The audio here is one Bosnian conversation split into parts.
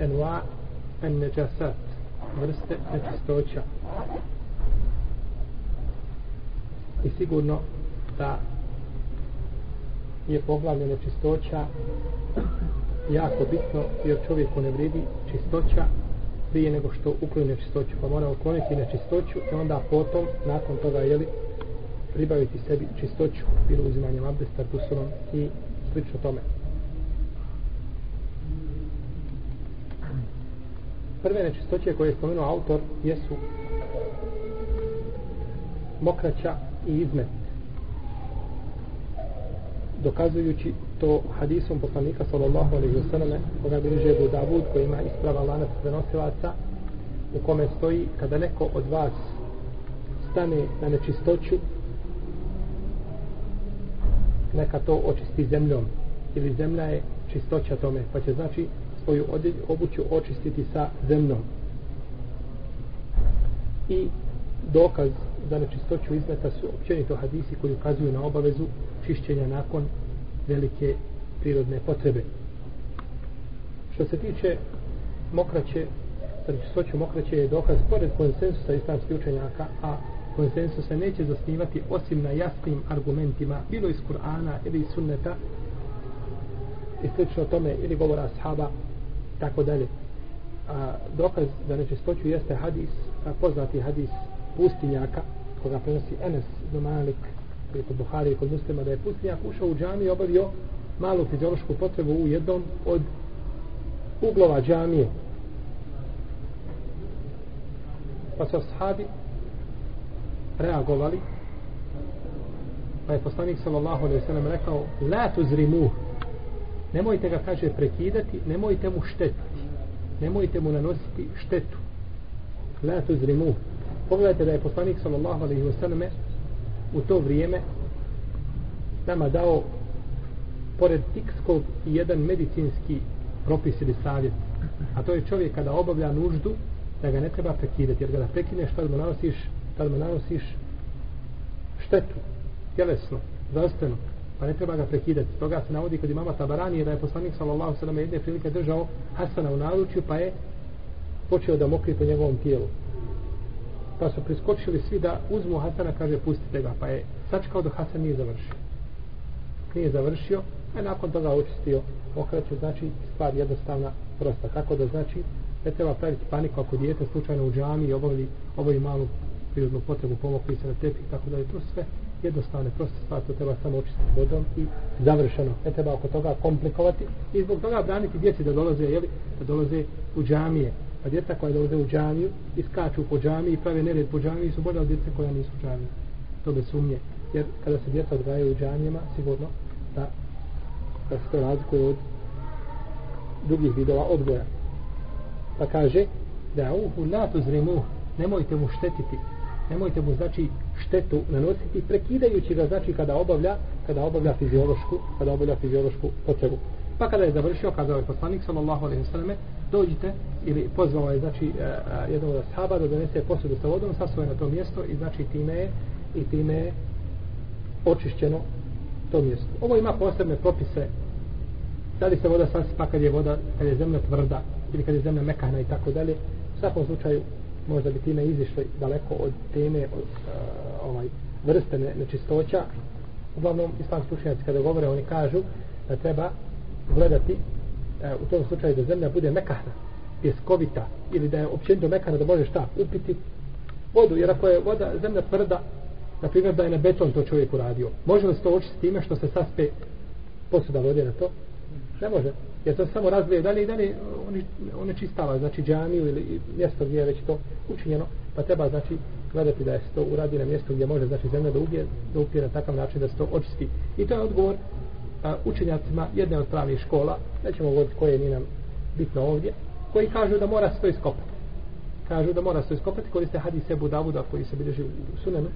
enva en neđasat vrste nečistoća. I sigurno da je poglavlje nečistoća jako bitno jer čovjeku ne vredi čistoća prije nego što ukloni nečistoću pa mora ukloniti nečistoću i onda potom nakon toga jeli pribaviti sebi čistoću bilo uzimanjem abdesta, tusurom i slično tome. Prve nečistoće koje je spomenuo autor jesu mokraća i izmet. Dokazujući to hadisom poslanika sallallahu alaihi wa sallam koga bliže Ebu Davud koji ima isprava lanac prenosilaca u kome stoji kada neko od vas stane na nečistoću neka to očisti zemljom ili zemlja je čistoća tome pa će znači svoju obuću očistiti sa zemljom i dokaz za nečistoću izmeta su općenito hadisi koji ukazuju na obavezu čišćenja nakon velike prirodne potrebe. Što se tiče mokraće, za nečistoću mokraće je dokaz pored konsensusa islamskih učenjaka, a konsensus se neće zasnivati osim na jasnim argumentima, bilo iz Kur'ana ili iz sunneta, i slično tome, ili govora ashaba, tako dalje. A dokaz za nečistoću jeste hadis, a poznati hadis pustinjaka, koga prenosi Enes do Malik, koji je kod Buhari i kod muslima, da je pustinjak ušao u džami i obavio malu fiziološku potrebu u jednom od uglova džamije. Pa su ashabi reagovali, pa je poslanik sallallahu alaihi sallam rekao, la tuzrimuh, nemojte ga, kaže, prekidati, nemojte mu štetiti, nemojte mu nanositi štetu. La tuzrimuh. Pogledajte da je poslanik sallallahu alaihi wasallam u to vrijeme nama dao pored tikskog i jedan medicinski propis ili savjet. A to je čovjek kada obavlja nuždu da ga ne treba prekidati. Jer kada prekineš, tad mu nanosiš, tad mu nanosiš štetu, tjelesno, zdravstveno. Pa ne treba ga prekidati. Toga se navodi kod imama Tabarani da je poslanik sallallahu sallam jedne prilike držao Hasana u naručju pa je počeo da mokri po njegovom tijelu pa su priskočili svi da uzmu Hasana, kaže pustite ga, pa je sačkao da Hasan nije završio. Nije završio, a nakon toga očistio okreću, znači stvar jednostavna, prosta. Kako da znači, ne treba praviti paniku ako dijete slučajno u džami i obavi, obavi malu prirodnu potrebu, pomokli se na tepih, tako da je to sve jednostavne, proste stvari, to treba samo očistiti vodom i završeno. Ne treba oko toga komplikovati i zbog toga braniti djeci da dolaze, jeli, da dolaze u džamije Pa djeca koja dolaze u džamiju i skaču po džamiji i prave nered po džamiji su bolje od djece koja nisu u džamiji. To bez sumnje. Jer kada se djeca odgajaju u džamijama, sigurno da, da se to razlikuje od drugih vidova odgoja. Pa kaže da uhu natu zrimu, nemojte mu štetiti, nemojte mu znači štetu nanositi, prekidajući ga znači kada obavlja, kada obavlja fiziološku, kada obavlja fiziološku potrebu. Pa kada je završio, kazao je poslanik sallallahu alejhi ve selleme, dođite ili pozvao je znači e, e, jednog od ashaba da donese posudu sa vodom, sasvoje na to mjesto i znači time je i time je očišćeno to mjesto. Ovo ima posebne propise da li se voda sasipa kad je voda, kad je zemlja tvrda ili kad je zemlja mekana i tako dalje. U svakom slučaju možda bi time izišli daleko od teme od uh, ovaj vrste nečistoća. Uglavnom, islamski učenjaci kada govore, oni kažu da treba gledati e, u tom slučaju da zemlja bude mekana, pjeskovita ili da je općenito mekana da može šta upiti vodu, jer ako je voda zemlja tvrda, na primjer da je na beton to čovjek uradio, može li se to očistiti time što se saspe posuda vode na to? Ne može, jer to samo razvije dalje i dalje oni, oni čistava, znači džamiju ili mjesto gdje je već to učinjeno, pa treba znači gledati da je to uradi na mjestu gdje može znači zemlja da ubije, da upije na takav način da se to očisti. I to je odgovor a, učenjacima jedne od pravih škola, nećemo govoriti koje nije nam bitno ovdje, koji kažu da mora se to iskopati. Kažu da mora se to iskopati, koriste hadise Budavuda koji se bilježi u sunenu,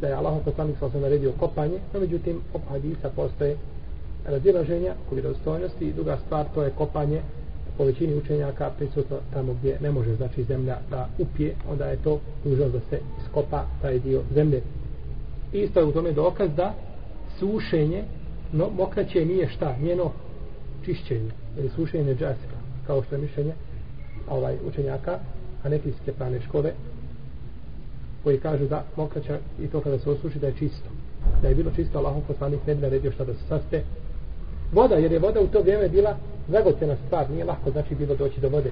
da je Allah poslanik sa osam naredio kopanje, no međutim, oko hadisa postoje razilaženja, oko vjerodostojnosti i druga stvar, to je kopanje po većini učenjaka prisutno tamo gdje ne može znači zemlja da upije, onda je to dužnost da se iskopa taj dio zemlje. Isto je u tome dokaz da sušenje no, mokraće nije šta, njeno čišćenje, ili sušenje džasika. kao što je mišljenje ovaj učenjaka anefijske pravne škole koji kažu da mokraća i to kada se osuši da je čisto da je bilo čisto Allahom poslanik ne bi naredio šta da se saste voda jer je voda u to vrijeme bila zagotena stvar nije lako znači bilo doći do vode.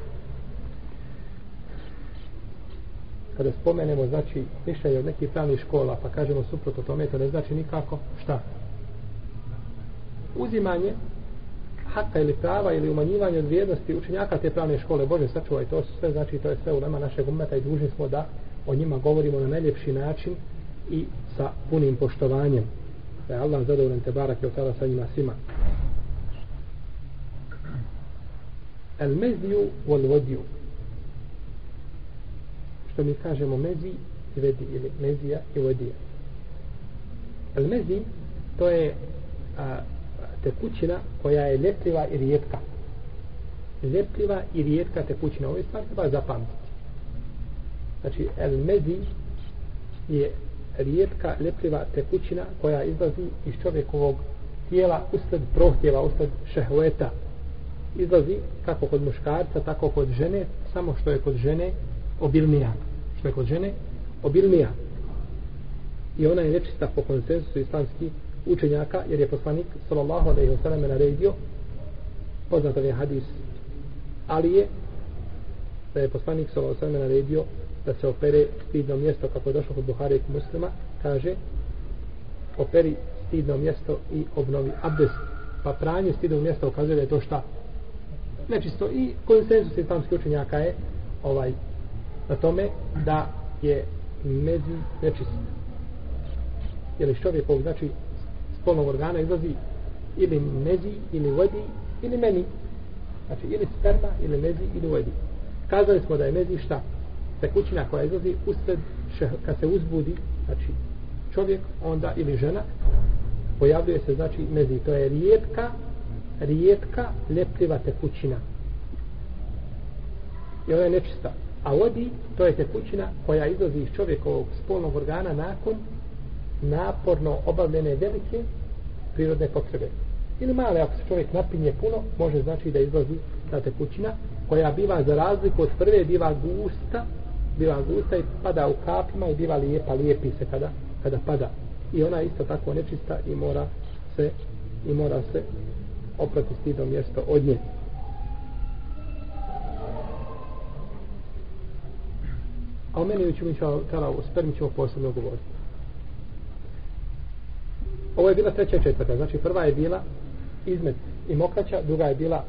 Kada spomenemo znači mišljenje od nekih pravnih škola pa kažemo suprotno tome to ne znači nikako šta? Uzimanje haka ili prava ili umanjivanje od vrijednosti učenjaka te pravne škole Bože sačuvaj to sve znači to je sve u nama našeg umeta i dužni smo da o njima govorimo na najljepši način i sa punim poštovanjem. Da je Allah zadovoljen te barak i otala sa njima svima. El meziju vol vodiju. Što mi kažemo mezi i vedi ili mezija i vodija. El mezi to je a, tekućina koja je ljepljiva i rijetka. Ljepljiva i rijetka tekućina. Ovo je stvar treba zapamtiti. Znači el mezi je rijetka ljepljiva tekućina koja izlazi iz čovjekovog tijela usled prohtjeva, usled šehveta izlazi kako kod muškarca tako kod žene samo što je kod žene obilnija. Što je kod žene obilnija. I ona je nečista po konsensusu islamskih učenjaka jer je poslanik sallallahu alejhi ve sellem naredio poznatav je hadis ali je da je poslanik sallallahu alejhi ve sellem naredio da se opere stidno mjesto kako je došlo kod Buhari i muslima kaže operi stidno mjesto i obnovi abdest. Pa pranje stidnog mjesta ukazuje da je to šta? Nečisto. I konsensus islamskih učenjaka je ovaj na tome da je mezi nečist. Jer iz čovjekovog znači spolnog organa izlazi ili mezi ili vodi ili meni. Znači ili sperma ili mezi ili vodi. Kazali smo da je mezi šta? Tekućina koja izlazi usred kad se uzbudi znači čovjek onda ili žena pojavljuje se znači mezi to je rijetka rijetka lepljiva tekućina. I ona je nečista. A vodi to je tekućina koja izlazi iz čovjekovog spolnog organa nakon naporno obavljene velike prirodne potrebe. Ili male ako se čovjek napinje puno može znači da izlazi ta tekućina koja biva za razliku od prve biva gusta biva gusta i pada u kapima i biva lijepa lijepi se kada, kada pada. I ona je isto tako nečista i mora se i mora se oprati stidno mjesto od nje. A o meni ćemo tala o spermi ćemo posebno govoriti. Ovo je bila treća i četvrta. Znači prva je bila izmet i mokraća druga je bila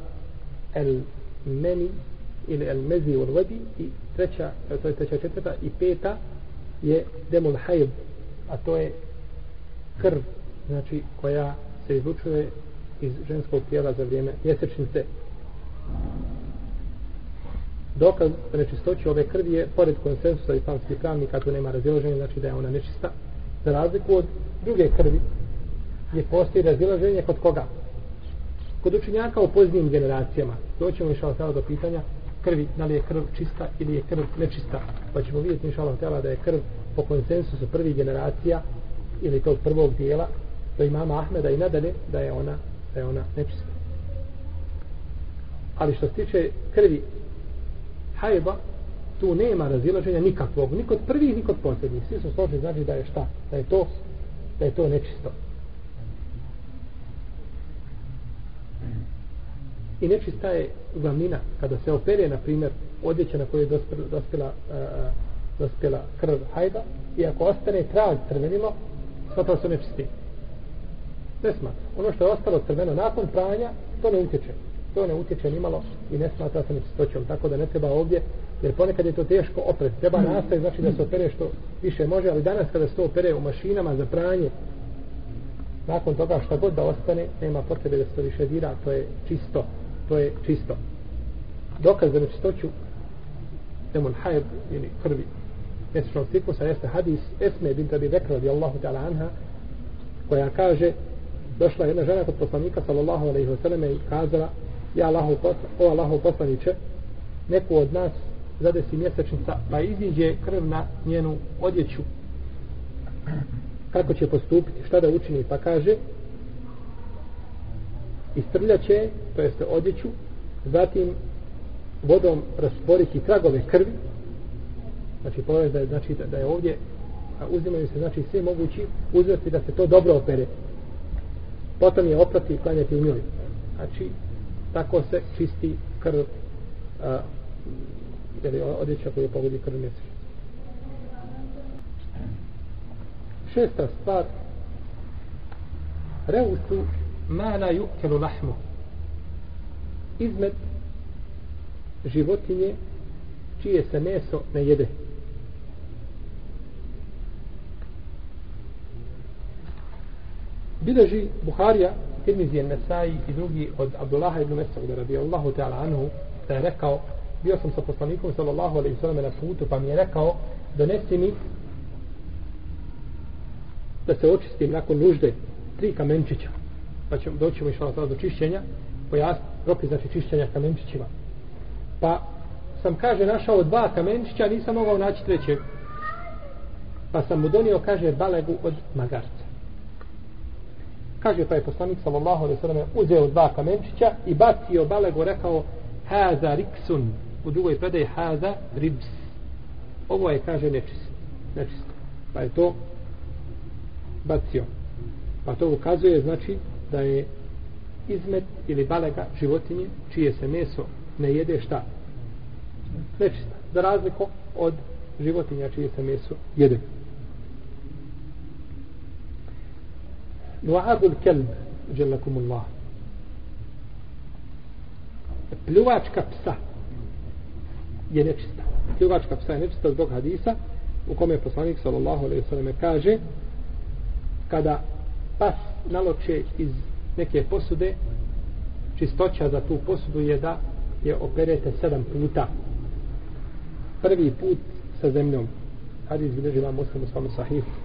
el meni ili el mezi ul vodi i treća, e, to je treća četvrta i peta je demul hajb a to je krv znači koja se izlučuje iz ženskog tijela za vrijeme mjesečnice. Dokaz nečistoći ove krvi je pored konsensusa islamskih pravnika tu nema razilaženja znači da je ona nečista za razliku od druge krvi je postoji razilaženje kod koga? Kod učinjaka u poznijim generacijama. Doćemo išao sada do pitanja krvi, da li je krv čista ili je krv nečista. Pa ćemo vidjeti išao sada da je krv po konsensusu prvih generacija ili tog prvog dijela do imama Ahmeda i nadalje da je ona da je ona nečista ali što se tiče krvi hajba tu nema razilaženja nikakvog ni kod prvih ni kod posljednjih. Svi su složni znači da je šta? Da je to da je to nečisto. I nečista je glavnina. Kada se opere na primjer odjeća na kojoj je dospela, dospela, uh, e, krv hajda i ako ostane trag crvenilo to se nečisti ne smatra ono što je ostalo crveno nakon pranja to ne utječe. To ne utječe ni malo i ne smatra se nečistoćom tako da ne treba ovdje jer ponekad je to teško opret treba mm. nastaje znači da se opere što više može ali danas kada se to opere u mašinama za pranje nakon toga šta god da ostane nema potrebe da se to više dira to je čisto to je čisto. Dokaz za nečistoću demon hajb ili krvi mjesečnog ciklusa jeste hadis Esme bin Tabi Bekra radijallahu ta'ala anha koja kaže došla jedna žena kod poslanika sallallahu alaihi wasallam i kazala ja Allahu o Allahu poslaniće neku od nas zadesi mjesečnica pa iziđe krv na njenu odjeću. Kako će postupiti šta da učini? Pa kaže istrljaće to jeste odjeću zatim vodom rasporiti tragove krvi. Znači pogledaj da je, znači, da, da je ovdje a uzimaju se znači sve mogući uzvrsti da se to dobro opere potom je oprati i klanjati u njoj. Znači tako se čisti krv a, jer je odjeća koju pogodi krv mjesec šesta stvar. Reusu mana yukelu lahmu. Izmed životinje čije se meso ne jede bileži Buharija Tirmizijen Nesai i drugi od Abdullaha ibn Mesauda radijallahu ta'ala anhu da je rekao bio sam sa poslanikom sallallahu alaihi sallam na putu pa mi je rekao donesi mi da se očistim nakon nužde tri kamenčića pa ćemo doći mi šala do čišćenja pojasni propis znači čišćenja kamenčićima. Pa sam kaže našao dva kamenčića nisam mogao naći trećeg. Pa sam mu donio kaže balegu od magarca kaže pa je poslanik sallallahu alejhi ve selleme uzeo dva kamenčića i bacio balego rekao haza riksun. U drugoj predaji haza ribs. Ovo je kaže nečist nečist. Pa je to bacio. Pa to ukazuje znači da je izmet ili balega životinje čije se meso ne jede šta? Nečista. Za razliku od životinja čije se meso jede. Nu'abul kelb Jalakumullah Pljuvačka psa je nečista. Pljuvačka psa je nečista zbog hadisa u kome poslanik sallallahu alaihi sallam kaže kada pas naloče iz neke posude čistoća za tu posudu je da je operete sedam puta. Prvi put sa zemljom. Hadis bilježi vam muslimu u sahihu.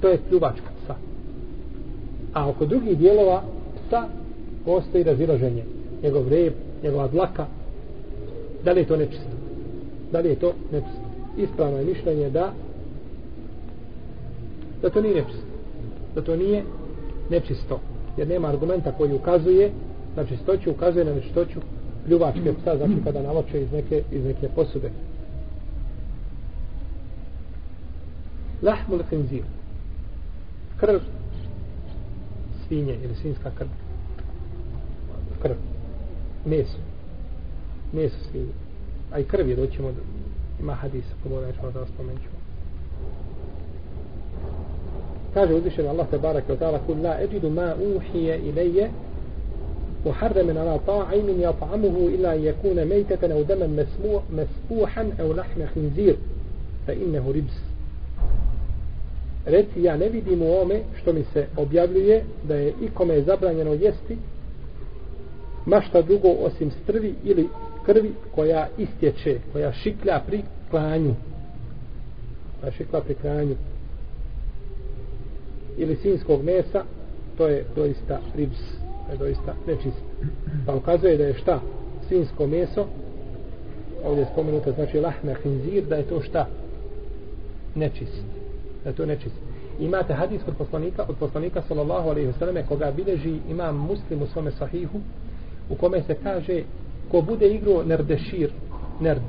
To je pljuvačka psa. A oko drugih dijelova psa postoji razilaženje. Njegov rep, njegova dlaka. Da li je to nečisto? Da li je to nečisto? Ispravno je mišljenje da da to nije nečisto. Da to nije nečisto. Jer nema argumenta koji ukazuje na čistoću, ukazuje na nečistoću pljuvačke psa, znači kada naloče iz neke, iz neke posude. Lahmul khinzir krv svinje ili svinska krv krv meso meso svinje a i krv je doćemo do, ima hadis ako nećemo da spomenut ćemo kaže uzvišen Allah te barak wa ta'ala kul la eđidu ma uhije ilaje محرم على طاعم يطعمه إلا أن يكون ميتة أو دما مسفوحا أو لحم خنزير فإنه ربس reci ja ne vidim u ome što mi se objavljuje da je ikome je zabranjeno jesti mašta drugo osim strvi ili krvi koja istječe, koja šiklja pri klanju. Koja šikla pri klanju. Ili sinskog mesa to je doista ribs to je doista nečist. Pa ukazuje da je šta? Svinsko meso ovdje je spomenuto znači lahme hinzir da je to šta? Nečist da to nečist imate hadis kod poslanika od poslanika sallallahu alaihi wasallam koga bileži imam muslim u svome sahihu u kome se kaže ko bude igrao nerdešir nerd.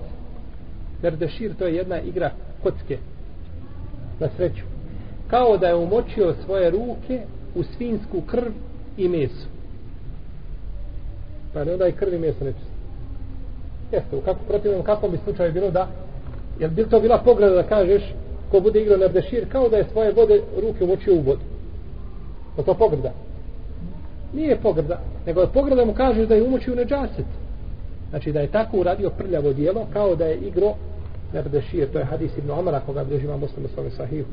Nerdešir to je jedna igra kocke na sreću. Kao da je umočio svoje ruke u svinsku krv i meso. Pa ne onda i krv i meso nečist jeste, u kako protivnom kakvom bi slučaju bilo da jel bi to bila pogleda da kažeš ko bude igrao na Bešir, kao da je svoje vode ruke uočio u vodu. Pa to pogrda? Nije pogrda nego je pogrda mu kažeš da je umočio u neđaset. Znači da je tako uradio prljavo dijelo kao da je igro na Bešir. to je hadis ibn Omara koga bliži dožima muslim u svome sahihu.